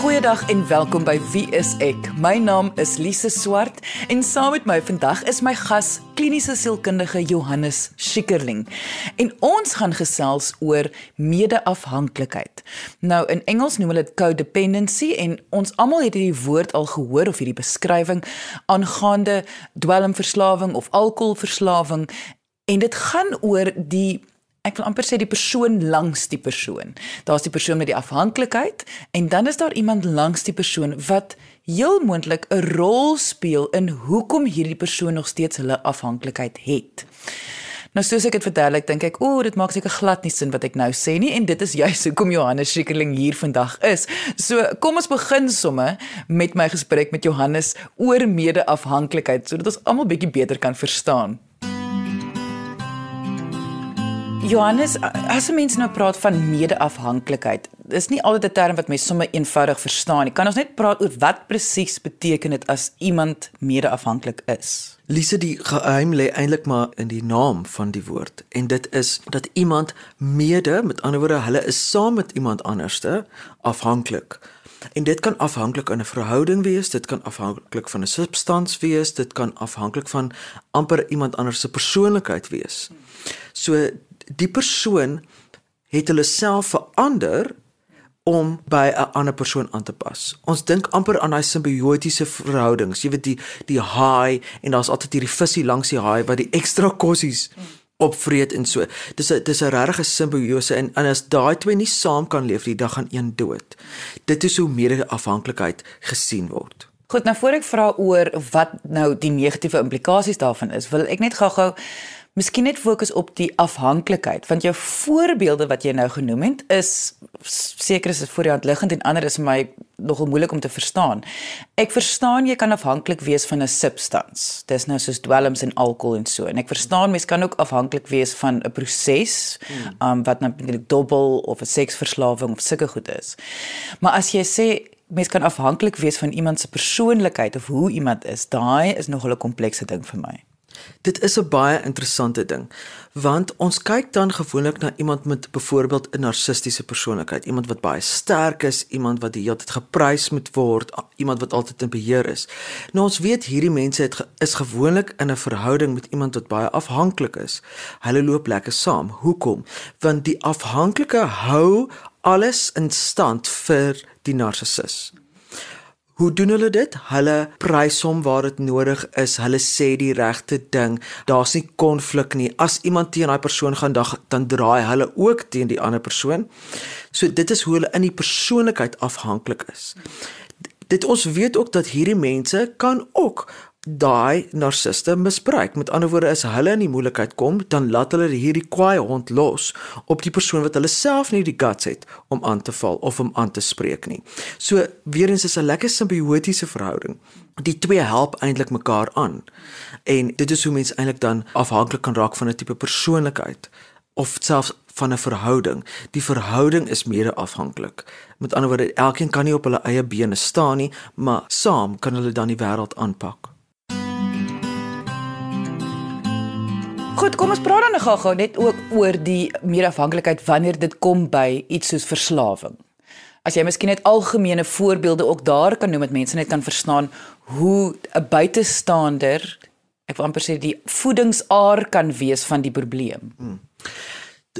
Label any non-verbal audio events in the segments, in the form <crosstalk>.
Goeiedag en welkom by Wie is ek? My naam is Lise Swart en saam met my vandag is my gas kliniese sielkundige Johannes Schikkerling. En ons gaan gesels oor medeafhanklikheid. Nou in Engels noem hulle dit codependency en ons almal het hierdie woord al gehoor of hierdie beskrywing aangaande dwelmverslawing of alkoholverslawing en dit gaan oor die ek wil amper sê die persoon langs die persoon. Daar's die persoon met die afhanklikheid en dan is daar iemand langs die persoon wat heel moontlik 'n rol speel in hoekom hierdie persoon nog steeds hulle afhanklikheid het. Nou soos ek dit verduidelik, dink ek, o, dit maak seker glad nie sin wat ek nou sê nie en dit is juist hoekom Johannes Schikkerling hier vandag is. So, kom ons begin somme met my gesprek met Johannes oor medeafhanklikheid sodat ons almal bietjie beter kan verstaan. Johannes, as 'n mens nou praat van medeafhanklikheid, is nie altyd 'n term wat mens sommer eenvoudig verstaan nie. Kan ons net praat oor wat presies beteken dit as iemand medeafhanklik is? Lise die geheim lê eintlik maar in die naam van die woord en dit is dat iemand mede, met ander woorde, hulle is saam met iemand anderste afhanklik. En dit kan afhanklik in 'n verhouding wees, dit kan afhanklik van 'n substans wees, dit kan afhanklik van amper iemand anders se persoonlikheid wees. So die persoon het hulle self verander om by 'n ander persoon aan te pas. Ons dink amper aan daai simbiotiese verhoudings. Jy weet die die haai en daar's altyd hierdie visie langs die haai wat die ekstra kossies opvreet en so. Dis 'n dis 'n regte simbiose en, en as daai twee nie saam kan leef nie, dan gaan een dood. Dit is hoe mede-afhanklikheid gesien word. Goed, nou voor ek vra oor wat nou die negatiewe implikasies daarvan is, wil ek net gou-gou Miskien net fokus op die afhanklikheid want jou voorbeelde wat jy nou genoem het is seker is voor die hand liggend en ander is vir my nogal moeilik om te verstaan. Ek verstaan jy kan afhanklik wees van 'n substans. Dis nou soos dwelms en alkohol en so en ek verstaan mens kan ook afhanklik wees van 'n proses hmm. um, wat natuurlik dobbel of 'n seksverslawing of sulke goed is. Maar as jy sê mens kan afhanklik wees van iemand se persoonlikheid of hoe iemand is, daai is nogal 'n komplekse ding vir my. Dit is 'n baie interessante ding want ons kyk dan gewoonlik na iemand met byvoorbeeld 'n narcistiese persoonlikheid, iemand wat baie sterk is, iemand wat die hele tyd geprys moet word, iemand wat altyd in beheer is. Nou ons weet hierdie mense het is gewoonlik in 'n verhouding met iemand wat baie afhanklik is. Hulle loop lekker saam. Hoekom? Want die afhanklike hou alles in stand vir die narcissus. Hoe doen hulle dit? Hulle prys hom waar dit nodig is. Hulle sê die regte ding. Daar's nie konflik nie. As iemand teen daai persoon gaan dan dan draai hulle ook teen die ander persoon. So dit is hoe hulle in die persoonlikheid afhanklik is. Dit ons weet ook dat hierdie mense kan ook daai narciste misbruik. Met ander woorde, as hulle in die moeilikheid kom, dan laat hulle hierdie kwaai hond los op die persoon wat hulle self nie die guts het om aan te val of om aan te spreek nie. So weer eens is 'n lekker simbiotiese verhouding. Die twee help eintlik mekaar aan. En dit is hoe mense eintlik dan afhanklik kan raak van 'n tipe persoonlikheid of selfs van 'n verhouding. Die verhouding is mede afhanklik. Met ander woorde, elkeen kan nie op hulle eie bene staan nie, maar saam kan hulle dan die wêreld aanpak. Goed, kom ons praat dan nou gou-gou net ook oor die meerafhanklikheid wanneer dit kom by iets soos verslawing. As jy miskien net algemene voorbeelde ook daar kan noem dat mense net kan verstaan hoe 'n buitestander, ek wil amper sê die voedingsaar kan wees van die probleem. Hmm.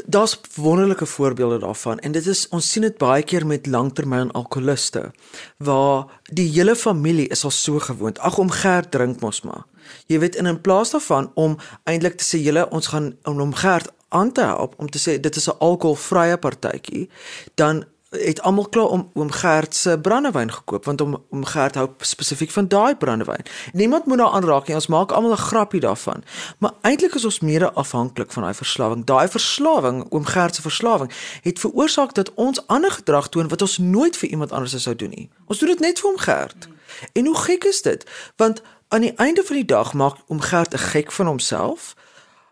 Daar's wonderlike voorbeelde daarvan en dit is ons sien dit baie keer met langtermyn alkoholiste waar die hele familie is al so gewoond ag om Gert drink mos maar jy weet in 'n plaas daarvan om eintlik te sê julle ons gaan om Gert aan te help om te sê dit is 'n alkoholvrye partytjie dan het almal klaar om oom Gert se brandewyn gekoop want om oom Gert hou spesifiek van daai brandewyn. Niemand moet daar aanraak nie. Ons maak almal 'n grappie daarvan. Maar eintlik is ons mede afhanklik van daai verslawing. Daai verslawing, oom Gert se verslawing, het veroorsaak dat ons ander gedrag toon wat ons nooit vir iemand anders sou doen nie. Ons doen dit net vir oom Gert. En hoe gek is dit? Want aan die einde van die dag maak oom Gert 'n gek van homself.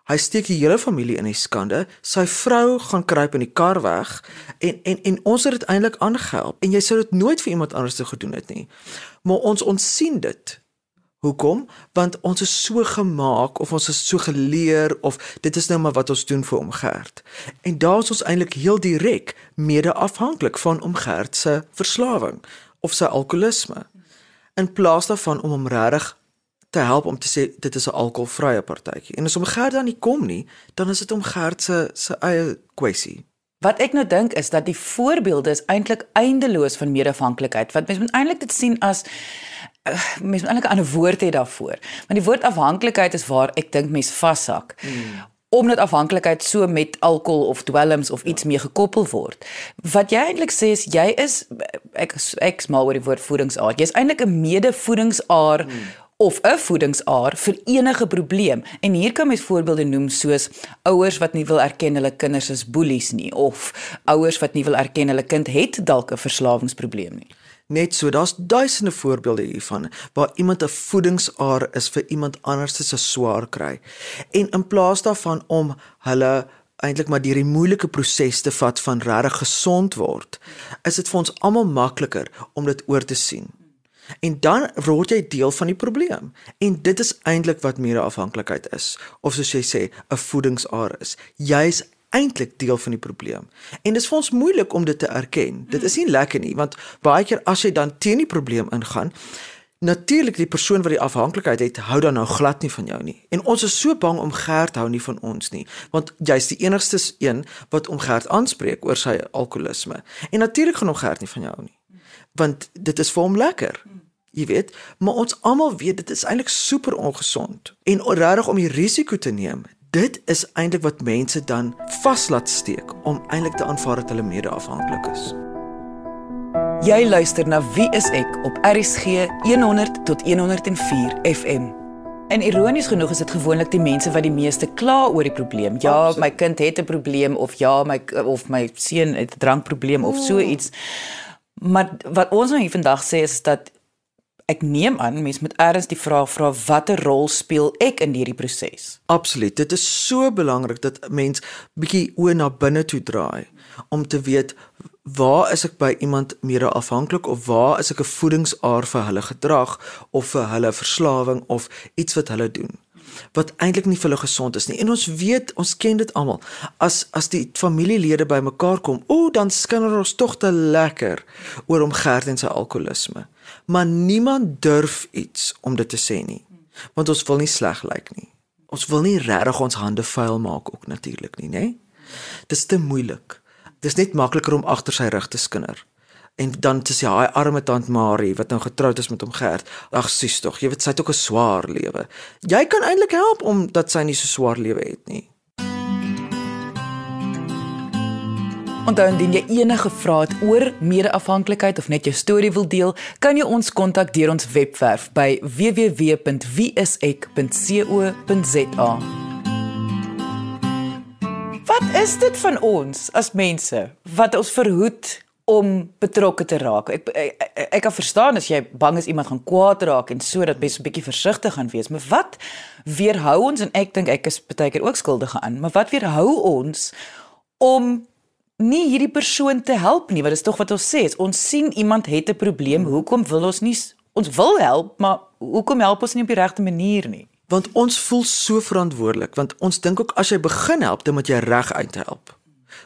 Hy steek die hele familie in die skande. Sy vrou gaan kruip in die kar weg en en en ons het dit eintlik aangehelp en jy sou dit nooit vir iemand anders te gedoen het nie. Maar ons ons sien dit. Hoekom? Want ons is so gemaak of ons is so geleer of dit is nou maar wat ons doen vir omgerd. En daar is ons eintlik heel direk mede afhanklik van omgerd se verslawing of sy alkoholisme in plaas daarvan om hom regtig te help om te sê dit is 'n alkoholvrye partytjie. En as hom Gert dan nie kom nie, dan is dit om Gert se se eie kwessie. Wat ek nou dink is dat die voorbeelde is eintlik eindeloos van medeafhanklikheid. Wat mens moet eintlik dit sien as uh, mens moet eintlik 'n ander woord hê daarvoor. Want die woord afhanklikheid is waar ek dink mens vashak. Hmm omdat afhanklikheid so met alkohol of dwelms of iets mee gekoppel word. Wat jy eintlik sê is jy is ek ek smal oor die woord voedingsaar. Jy's eintlik 'n medevoedingsaar hmm of 'n voedingsaar vir enige probleem. En hier kan mens voorbeelde noem soos ouers wat nie wil erken hulle kinders is boelies nie of ouers wat nie wil erken hulle kind het dalk 'n verslawingsprobleem nie. Net so, daar's duisende voorbeelde hiervan waar iemand 'n voedingsaar is vir iemand anders se swaar kry. En in plaas daarvan om hulle eintlik maar deur die moeilike proses te vat van regtig gesond word, is dit vir ons almal makliker om dit oor te sien. En dan word jy deel van die probleem. En dit is eintlik wat mede-afhanklikheid is, of soos jy sê, 'n voedingsaar is. Jy's eintlik deel van die probleem. En dit is vir ons moeilik om dit te erken. Dit is nie lekker nie, want baie keer as jy dan teen die probleem ingaan, natuurlik die persoon wat die afhanklikheid het, hou dan nou glad nie van jou nie. En ons is so bang om Gert hou nie van ons nie, want jy's die enigste een wat om Gert aanspreek oor sy alkoholisme. En natuurlik gaan hom Gert nie van jou nie want dit is vir hom lekker. Jy weet, maar ons almal weet dit is eintlik super ongesond en regtig om die risiko te neem. Dit is eintlik wat mense dan vaslaat steek om eintlik te aanvaar dat hulle mede-afhanklik is. Jy luister na Wie is ek op RSG 100 tot 104 FM. En ironies genoeg is dit gewoonlik die mense wat die meeste kla oor die probleem. Ja, Absoluut. my kind het 'n probleem of ja, my of my seun het 'n drankprobleem of so iets. Oh. Maar wat ons nou hier vandag sê is dat ek neem aan mense moet eers die vraag vra watter rol speel ek in hierdie proses? Absoluut. Dit is so belangrik dat mens bietjie oë na binne toe draai om te weet waar is ek by iemand meer afhanklik of waar is ek 'n voedingsaar vir hulle gedrag of vir hulle verslawing of iets wat hulle doen wat eintlik nie vir hulle gesond is nie. En ons weet, ons ken dit almal. As as die familielede bymekaar kom, o, dan skinder ons tog te lekker oor om Gert en sy alkoholisme. Maar niemand durf iets om dit te sê nie. Want ons wil nie sleg lyk nie. Ons wil nie regtig ons hande vuil maak ook natuurlik nie, nê? Dis te moeilik. Dis net makliker om agter sy rug te skinder en dan te sê haai arme tant Marie wat nou getroud is met hom Gert. Ag sis tog, jy weet sy het ook 'n swaar lewe. Jy kan eintlik help om dat sy nie so swaar lewe het nie. Onthou indien jy enige vrae het oor mede-afhanklikheid of net jou storie wil deel, kan jy ons kontak deur ons webwerf by www.wieisek.co.za. Wat is dit van ons as mense wat ons verhoed om betrokke te raak. Ek ek, ek kan verstaan as jy bang is iemand gaan kwaad raak en sodat mens 'n bietjie versigtig gaan wees. Maar wat weerhou ons en ek dink ek is baie keer ook skuldig aan, maar wat weerhou ons om nie hierdie persoon te help nie? Wat is tog wat ons sê? Ons sien iemand het 'n probleem. Hoekom wil ons nie ons wil help, maar hoekom help ons nie op die regte manier nie? Want ons voel so verantwoordelik, want ons dink ook as jy begin help, dan moet jy reg uithelp.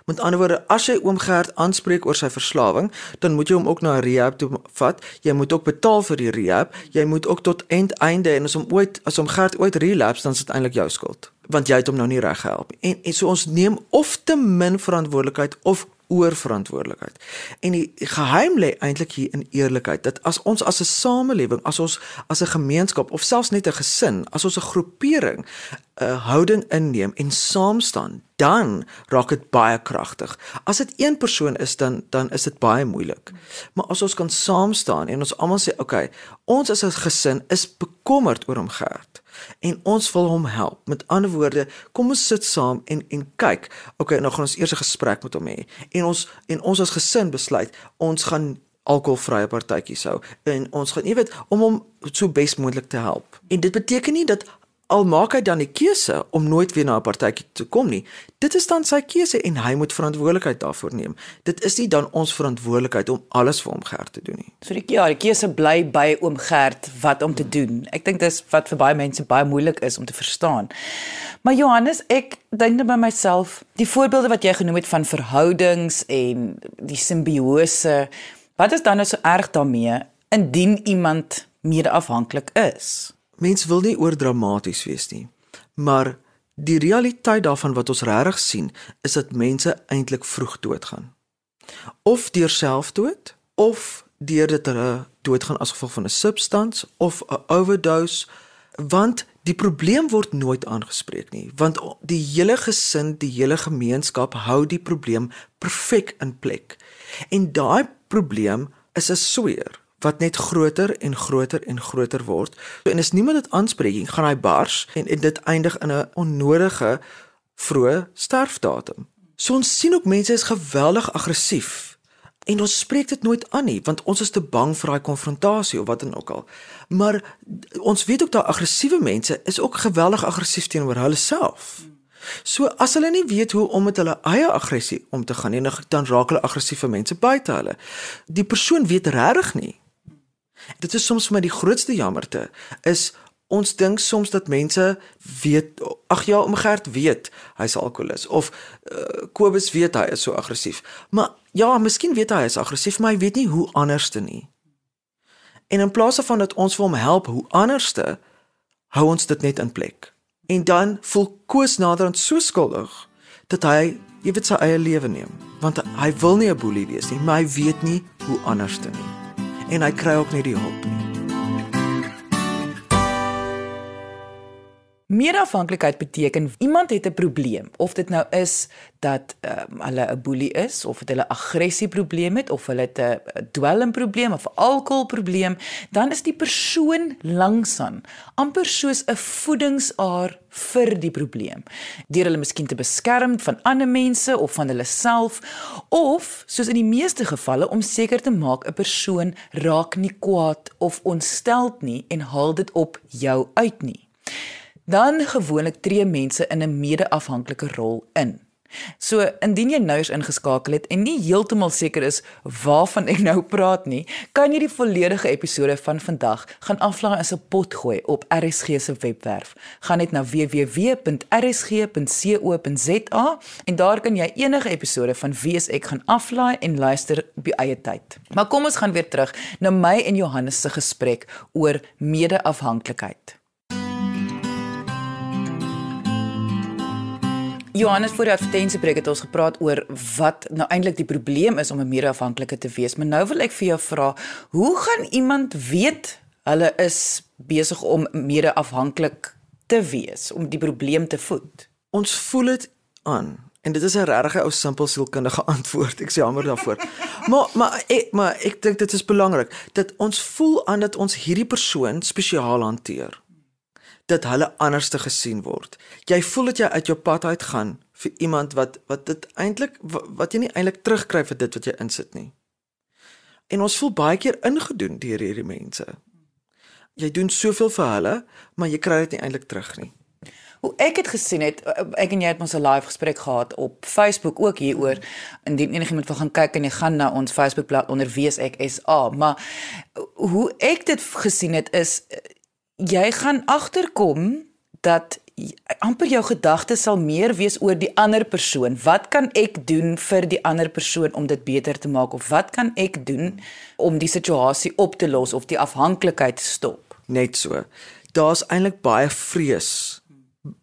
Met ander woorde, as jy oom Gert aanspreek oor sy verslawing, dan moet jy hom ook na 'n rehab toe vat. Jy moet ook betaal vir die rehab. Jy moet ook tot eindeinde en as hom ooit as hom Gert ooit relapse, dan is dit eintlik jou skuld, want jy het hom nou nie reg gehelp nie. En, en so ons neem of te min verantwoordelikheid of oor verantwoordelikheid. En die geheim lê eintlik hier in eerlikheid dat as ons as 'n samelewing, as ons as 'n gemeenskap of selfs net 'n gesin, as ons 'n groepering 'n houding inneem en saam staan, dan raak dit baie kragtig. As dit een persoon is dan dan is dit baie moeilik. Maar as ons kan saam staan en ons almal sê, "Oké, okay, ons as 'n gesin is bekommerd oor hom gehad." En ons wil hom help. Met ander woorde, kom ons sit saam en en kyk. Okay, nou gaan ons eers 'n gesprek met hom hê. En ons en ons as gesin besluit ons gaan alkoholvrye partytjies hou en ons gaan jy weet om hom so bes moontlik te help. En dit beteken nie dat al maak hy dan die keuse om nooit weer na 'n partytjie te kom nie. Dit is dan sy keuse en hy moet verantwoordelikheid daarvoor neem. Dit is nie dan ons verantwoordelikheid om alles vir hom Gert te doen nie. So die ja, die keuse bly by oom Gert wat om te doen. Ek dink dis wat vir baie mense baie moeilik is om te verstaan. Maar Johannes, ek dink net by myself, die voorbeelde wat jy genoem het van verhoudings en die simbiose Wat is dan nou so erg daarmee indien iemand medeafhanklik is? Mens wil nie oor dramaties wees nie, maar die realiteit daarvan wat ons regtig sien, is dat mense eintlik vroeg doodgaan. Of deur selfdood of deur dit hulle doodgaan as gevolg van 'n substans of 'n overdose want die probleem word nooit aangespreek nie want die hele gesin, die hele gemeenskap hou die probleem perfek in plek. En daai probleem is 'n sweer wat net groter en groter en groter word. En as niemand dit aanspreek nie, gaan hy bars en, en dit eindig in 'n onnodige vroeë sterfdatum. So ons sien ook mense is geweldig aggressief En ons spreek dit nooit aan nie want ons is te bang vir daai konfrontasie of wat dan ook al. Maar ons weet ook dat aggressiewe mense is ook geweldig aggressief teenoor hulle self. So as hulle nie weet hoe om met hulle eie aggressie om te gaan nie, dan raak hulle aggressiewe mense buite hulle. Die persoon weet regtig nie. Dit is soms vir my die grootste jammerte is ons dink soms dat mense weet ag ja, omgerd weet hy's alkolikus of uh, Kobus weet hy is so aggressief. Maar ja, miskien weet hy hy is aggressief, maar hy weet nie hoe anderste nie. En in plaas daarvan dat ons vir hom help hoe anderste, hou ons dit net in plek. En dan voel Koos naderhand so skuldig dat hy jy weet sy eie lewe neem, want hy wil nie 'n boelie wees nie, maar hy weet nie hoe anderste nie. En hy kry ook nie die hulp nie. Meerafhanklikheid beteken iemand het 'n probleem of dit nou is dat um, hulle 'n boelie is of hulle aggressieprobleem het of hulle het 'n dwelmprobleem of alkoholprobleem, dan is die persoon langsaan amper soos 'n voedingsaar vir die probleem. Deur hulle miskien te beskerm van ander mense of van hulle self of soos in die meeste gevalle om seker te maak 'n persoon raak nie kwaad of ontsteld nie en haal dit op jou uit nie dan gewoonlik tree mense in 'n mede-afhanklike rol in. So indien jy nou eens ingeskakel het en nie heeltemal seker is waarvan ek nou praat nie, kan jy die volledige episode van vandag gaan aflaai in 'n pot gooi op RSG se webwerf. Gaan net na www.rsg.co.za en daar kan jy enige episode van Wees ek gaan aflaai en luister op jou eie tyd. Maar kom ons gaan weer terug na my en Johannes se gesprek oor mede-afhanklikheid. Johannes voor die advertensiepreek het ons gepraat oor wat nou eintlik die probleem is om 'n meerafhanklike te wees. Maar nou wil ek vir jou vra, hoe gaan iemand weet hulle is besig om meerafhanklik te wees om die probleem te voed? Ons voel dit aan. En dit is 'n regtig ou simpel sielkundige <laughs> antwoord. Ek sê jammer daarvoor. <laughs> maar maar ek maar ek dink dit is belangrik dat ons voel aan dat ons hierdie persoon spesiaal hanteer dat hulle anders te gesien word. Jy voel dat jy uit jou pad uit gaan vir iemand wat wat dit eintlik wat jy nie eintlik terugkry vir dit wat jy insit nie. En ons voel baie keer ingedoen deur hierdie mense. Jy doen soveel vir hulle, maar jy kry dit nie eintlik terug nie. Hoe ek dit gesien het, ek en jy het ons 'n live gesprek gehad op Facebook ook hieroor. Indien enigiemand wil gaan kyk en jy gaan na ons Facebookblad onder Wees ek SA, maar hoe ek dit gesien het is jy gaan agterkom dat amper jou gedagtes sal meer wees oor die ander persoon. Wat kan ek doen vir die ander persoon om dit beter te maak of wat kan ek doen om die situasie op te los of die afhanklikheid te stop? Net so. Daar's eintlik baie vrees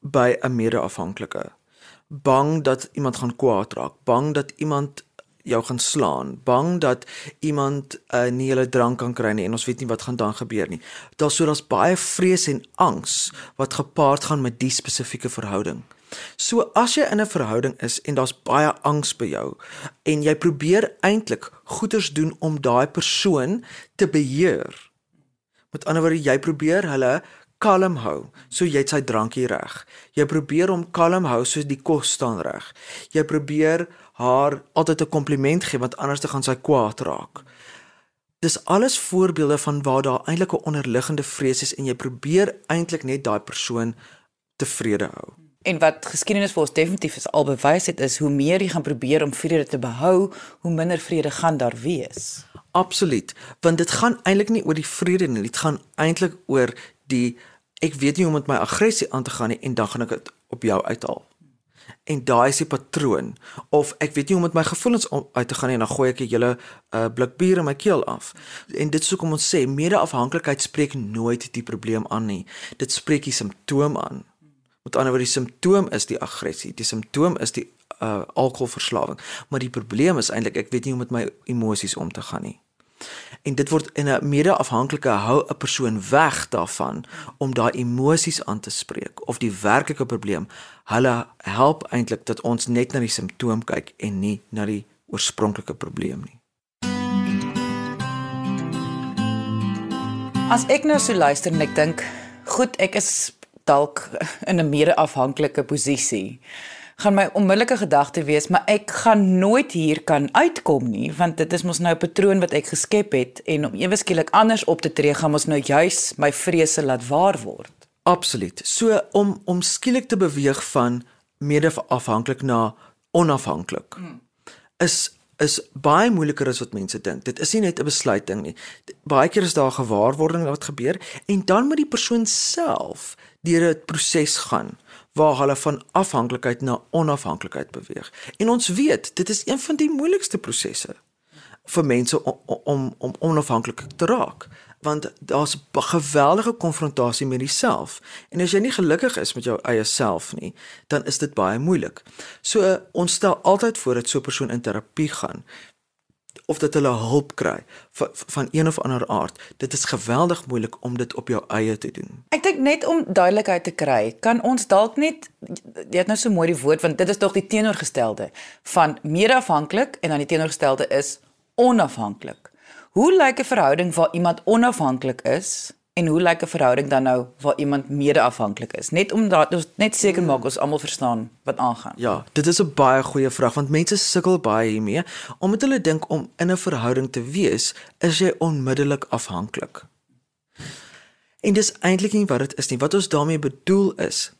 by 'n mede-afhanklike. Bang dat iemand gaan kwaad raak, bang dat iemand jou gaan slaan, bang dat iemand uh, nie hulle drank kan kry nie en ons weet nie wat gaan dan gebeur nie. Daar's so daar's baie vrees en angs wat gepaard gaan met die spesifieke verhouding. So as jy in 'n verhouding is en daar's baie angs by jou en jy probeer eintlik goeders doen om daai persoon te beheer. Met ander woorde jy probeer hulle kalm hou so jy sy drankie reg. Jy probeer hom kalm hou so die kos staan reg. Jy probeer haar altyd 'n kompliment gee want anders dan gaan sy kwaad raak. Dis alles voorbeelde van waar daar eintlik 'n onderliggende vrees is en jy probeer eintlik net daai persoon tevrede hou. En wat geskiedenis vir ons definitief is al bewys het is hoe meer jy gaan probeer om vrede te behou, hoe minder vrede gaan daar wees. Absoluut, want dit gaan eintlik nie oor die vrede nie, dit gaan eintlik oor die ek weet nie hoe om met my aggressie aan te gaan nie en dan gaan ek dit op jou uithaal. En daai is die patroon of ek weet nie hoe om met my gevoelens om, uit te gaan nie en dan gooi ek 'n hele uh, blik bier in my keel af. En dit is hoekom ons sê mede-afhanklikheid spreek nooit die probleem aan nie. Dit spreek die simptoom aan. Met ander woorde die simptoom is die aggressie, die simptoom is die uh, alkoholverslawing, maar die probleem is eintlik ek weet nie hoe om met my emosies om te gaan nie. En dit word in 'n mede-afhanklike hou 'n persoon weg daarvan om daai emosies aan te spreek of die werklike probleem. Hulle help eintlik dat ons net na die simptoom kyk en nie na die oorspronklike probleem nie. As ek nou so luister en ek dink, goed, ek is dalk in 'n mede-afhanklike posisie gaan my onmiddellike gedagte wees, maar ek gaan nooit hier kan uitkom nie, want dit is mos nou 'n patroon wat ek geskep het en om ewe skielik anders op te tree gaan ons nou juis my vrese laat waar word. Absoluut. So om om skielik te beweeg van mede-afhanklik na onafhanklik hmm. is is baie moeiliker as wat mense dink. Dit is nie net 'n besluit ding nie. Baie keer is daar gewaarwording wat gebeur en dan moet die persoon self deur 'n proses gaan waar hulle van afhanklikheid na onafhanklikheid beweeg. En ons weet, dit is een van die moeilikste prosesse vir mense om om om onafhanklik te raak want daar's 'n geweldige konfrontasie met jouself en as jy nie gelukkig is met jou eie self nie dan is dit baie moeilik. So ons stel altyd voor dat so 'n persoon in terapie gaan of dat hulle hulp kry van, van een of ander aard. Dit is geweldig moeilik om dit op jou eie te doen. Ek dink net om duidelikheid te kry, kan ons dalk net jy het nou so mooi die woord want dit is tog die teenoorgestelde van mede-afhanklik en dan die teenoorgestelde is onafhanklik. Hoe lyk 'n verhouding waar iemand onafhanklik is En hoe lyk 'n verhouding dan nou waar iemand mede-afhanklik is? Net om dat ons net seker maak ons almal verstaan wat aangaan. Ja, dit is 'n baie goeie vraag want mense sukkel baie hiermee omdat hulle dink om in 'n verhouding te wees, is jy onmiddellik afhanklik. En dis eintlik nie wat dit is nie. Wat ons daarmee bedoel is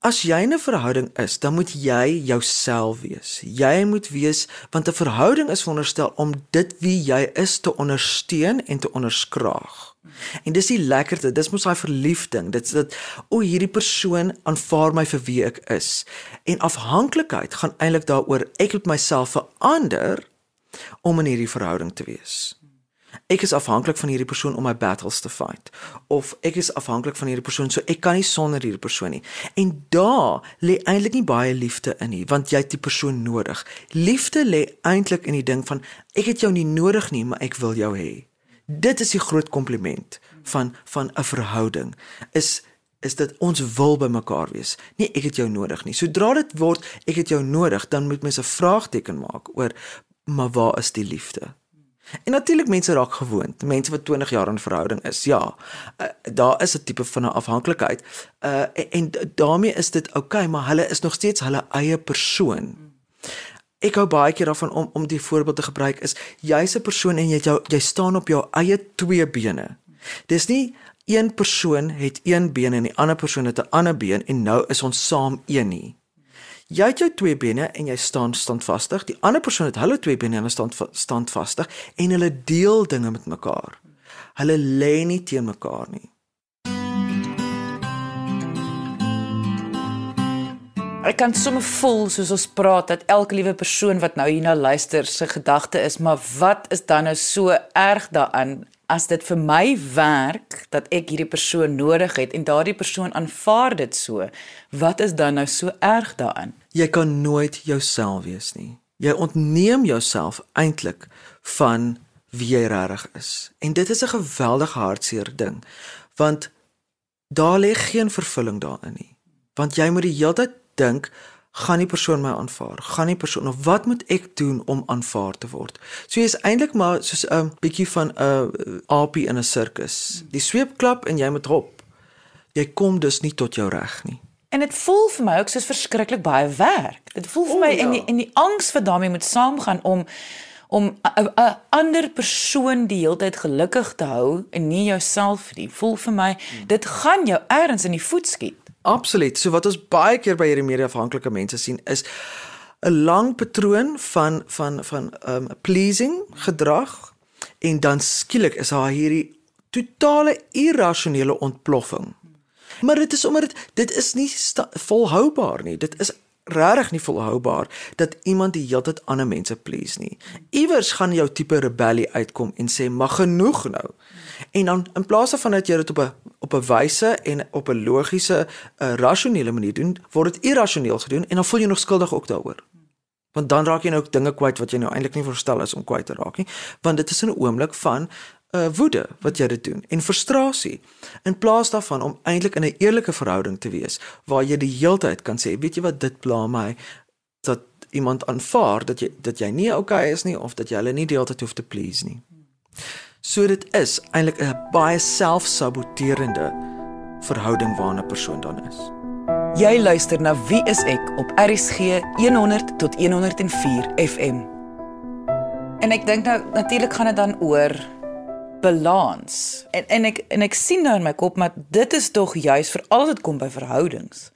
As jy in 'n verhouding is, dan moet jy jouself wees. Jy moet wees want 'n verhouding is veronderstel om dit wie jy is te ondersteun en te onderskraag. En dis die lekkerte, dis mos daai verliefding. Dit's dit o, hierdie persoon aanvaar my vir wie ek is. En afhanklikheid gaan eintlik daaroor ek moet myself verander om in hierdie verhouding te wees. Ek is afhanklik van hierdie persoon om my battles te fight of ek is afhanklik van hierdie persoon so ek kan nie sonder hierdie persoon nie. En daar lê eintlik nie baie liefde in nie want jy het die persoon nodig. Liefde lê eintlik in die ding van ek het jou nie nodig nie, maar ek wil jou hê. Dit is die groot kompliment van van 'n verhouding is is dit ons wil by mekaar wees. Nee, ek het jou nodig nie. Sodra dit word ek het jou nodig, dan moet mense 'n vraagteken maak oor maar waar is die liefde? En natuurlik mense raak gewoond. Mense wat 20 jaar in verhouding is, ja. Uh, daar is 'n tipe van 'n afhanklikheid. Uh en, en daarmee is dit oukei, okay, maar hulle is nog steeds hulle eie persoon ek hou baie keer daarvan om om die voorbeeld te gebruik is jy's 'n persoon en jy jou jy staan op jou eie twee bene. Dis nie een persoon het een been en die ander persoon het 'n ander been en nou is ons saam een nie. Jy het jou twee bene en jy staan standvastig. Die ander persoon het hulle twee bene en hulle staan standvastig en hulle deel dinge met mekaar. Hulle lê nie teen mekaar nie. Ek kan sommer voel soos ons praat dat elke liewe persoon wat nou hierna luister se gedagte is, maar wat is dan nou so erg daaraan as dit vir my werk dat ek hierdie persoon nodig het en daardie persoon aanvaar dit so? Wat is dan nou so erg daaraan? Jy kan nooit jouself wees nie. Jy ontneem jouself eintlik van wie jy regtig is. En dit is 'n geweldige hartseer ding want daar lê geen vervulling daarin nie. Want jy moet die hele tyd dink gaan die persoon my aanvaar? Gaan die persoon of wat moet ek doen om aanvaar te word? So jy's eintlik maar soos 'n bietjie van 'n aapie in 'n sirkus. Die sweep klap en jy moet hop. Jy kom dus nie tot jou reg nie. En dit voel vir my ook soos verskriklik baie werk. Dit voel vir my ja. en die en die angs wat daarmee moet saamgaan om om 'n ander persoon die hele tyd gelukkig te hou en nie jouself nie. Voel vir my hmm. dit gaan jou eers in die voet skiet. Absoluut. So wat ons baie keer by hierdie media-afhanklike mense sien is 'n lang patroon van van van um pleasing gedrag en dan skielik is daar hierdie totale irrasionele ontploffing. Maar dit is omdat dit dit is nie volhoubaar nie. Dit is regtig nie volhoubaar dat iemand die hele tyd ander mense please nie. Iewers gaan jou tipe rebellie uitkom en sê mag genoeg nou. En dan in plaas daarvan dat jy dit op 'n op 'n wyse en op 'n logiese, 'n uh, rasionele manier doen, word dit irrasioneel gedoen en dan voel jy nog skuldig ook daaroor. Want dan raak jy nou ook dinge kwyt wat jy nou eintlik nie verstel is om kwyt te raak nie, want dit is 'n oomblik van uh woede wat jy dit doen en frustrasie in plaas daarvan om eintlik in 'n eerlike verhouding te wees waar jy die heeltyd kan sê weet jy wat dit pla my dat iemand aanvaar dat jy dat jy nie okay is nie of dat jy hulle nie die hele tyd hoef te please nie. So dit is eintlik 'n baie selfsaboterende verhouding waarna 'n persoon dan is. Jy luister na Wie is ek op RCG 100 tot 104 FM. En ek dink nou natuurlik gaan dit dan oor balans. En en ek en ek sien nou in my kop maar dit is tog juis vir al dit kom by verhoudings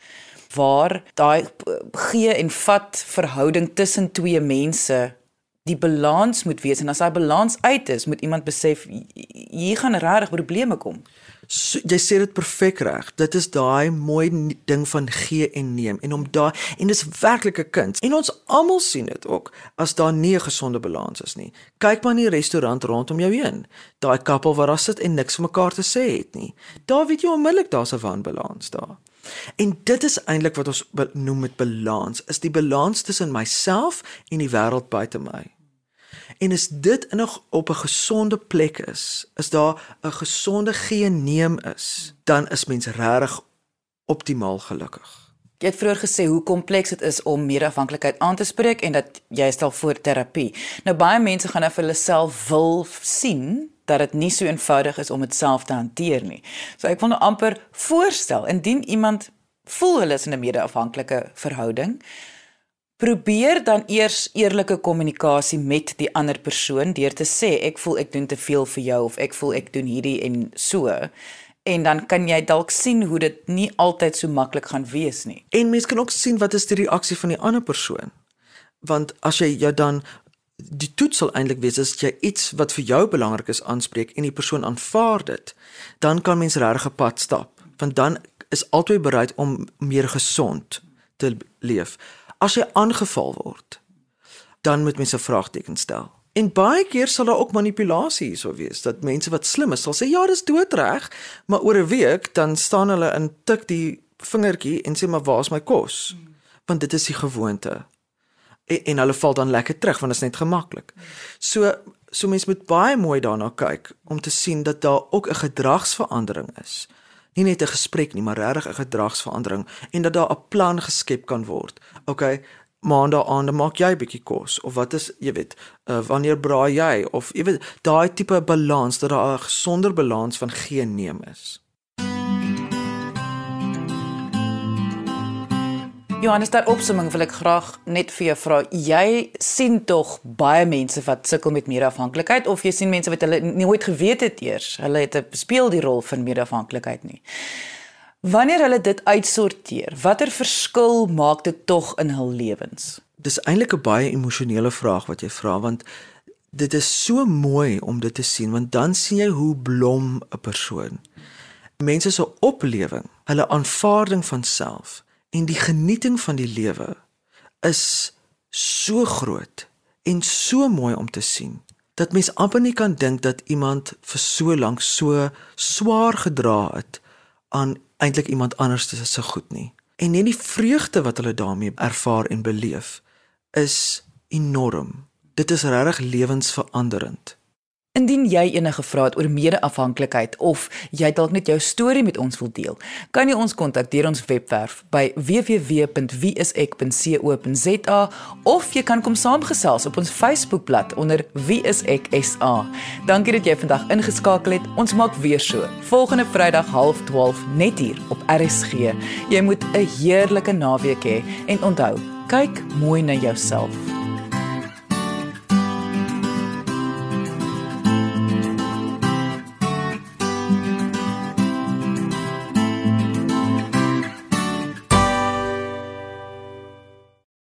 waar daai gee en vat verhouding tussen twee mense die balans moet wees en as daai balans uit is moet iemand besef hier gaan regtig probleme kom. So, jy sê dit perfek reg. Dit is daai mooi ding van gee en neem en om daai en dis werklik 'n kuns. En ons almal sien dit ook as daar nie 'n gesonde balans is nie. Kyk maar in die restaurant rondom jou heen. Daai koppel wat daar sit en niks vir mekaar te sê het nie. Daar weet jy onmiddellik daar's 'n wanbalans daar. En dit is eintlik wat ons noem met balans, is die balans tussen myself en die wêreld buite my. En as dit nog op 'n gesonde plek is, is daar 'n gesonde geeneem is, dan is mens regtig optimaal gelukkig. Jy het vroeër gesê hoe kompleks dit is om meerafhanklikheid aan te spreek en dat jy stel voor terapie. Nou baie mense gaan af hulle self wil sien dat dit nie so eenvoudig is om dit self te hanteer nie. So ek wil nou amper voorstel indien iemand voel hulle is in 'n meerafhanklike verhouding, probeer dan eers eerlike kommunikasie met die ander persoon deur te sê ek voel ek doen te veel vir jou of ek voel ek doen hierdie en so en dan kan jy dalk sien hoe dit nie altyd so maklik gaan wees nie. En mens kan ook sien wat is die reaksie van die ander persoon. Want as jy jou dan die toets sal eintlik wees as jy iets wat vir jou belangrik is aanspreek en die persoon aanvaar dit, dan kan mens regtig 'n pad stap, want dan is albei bereid om meer gesond te leef as jy aangeval word, dan moet mense 'n vraagteken stel. En baie keer sal daar ook manipulasie hierso wees dat mense wat slim is sal sê ja, dis doodreg, maar oor 'n week dan staan hulle in tik die vingertjie en sê maar waar's my kos? Want dit is die gewoonte. En, en hulle val dan lekker terug want dit is net gemaklik. So so mense moet baie mooi daarna kyk om te sien dat daar ook 'n gedragsverandering is nie net 'n gesprek nie, maar regtig 'n gedragsverandering en dat daar 'n plan geskep kan word. OK, maandag aande maak jy 'n bietjie kos of wat is, jy weet, uh, wanneer braai jy of jy weet, daai tipe balans dat daar 'n gesonder balans van geen neem is. Johannes, daar opsomming wil ek graag net vir jou vra. Jy sien tog baie mense wat sukkel met meerafhanklikheid of jy sien mense wat hulle nooit geweet het eers. Hulle het speel die rol van meerafhanklikheid nie. Wanneer hulle dit uitsorteer, watter verskil maak dit tog in hul lewens? Dis eintlik 'n baie emosionele vraag wat jy vra want dit is so mooi om dit te sien want dan sien jy hoe blom 'n persoon. Mense se oplewing, hulle aanvaarding van self en die genieting van die lewe is so groot en so mooi om te sien dat mens amper nie kan dink dat iemand vir so lank so swaar gedra het aan eintlik iemand anders se se goed nie. En net die vreugde wat hulle daarmee ervaar en beleef is enorm. Dit is regtig lewensveranderend Indien jy enige vrae het oor mede-afhanklikheid of jy dalk net jou storie met ons wil deel, kan jy ons kontak deur ons webwerf by www.wieisek.co.za of jy kan kom saamgesels op ons Facebookblad onder wieiseksa. Dankie dat jy vandag ingeskakel het. Ons maak weer so. Volgende Vrydag 0.30 net hier op RSG. Jy moet 'n heerlike naweek hê he, en onthou, kyk mooi na jouself.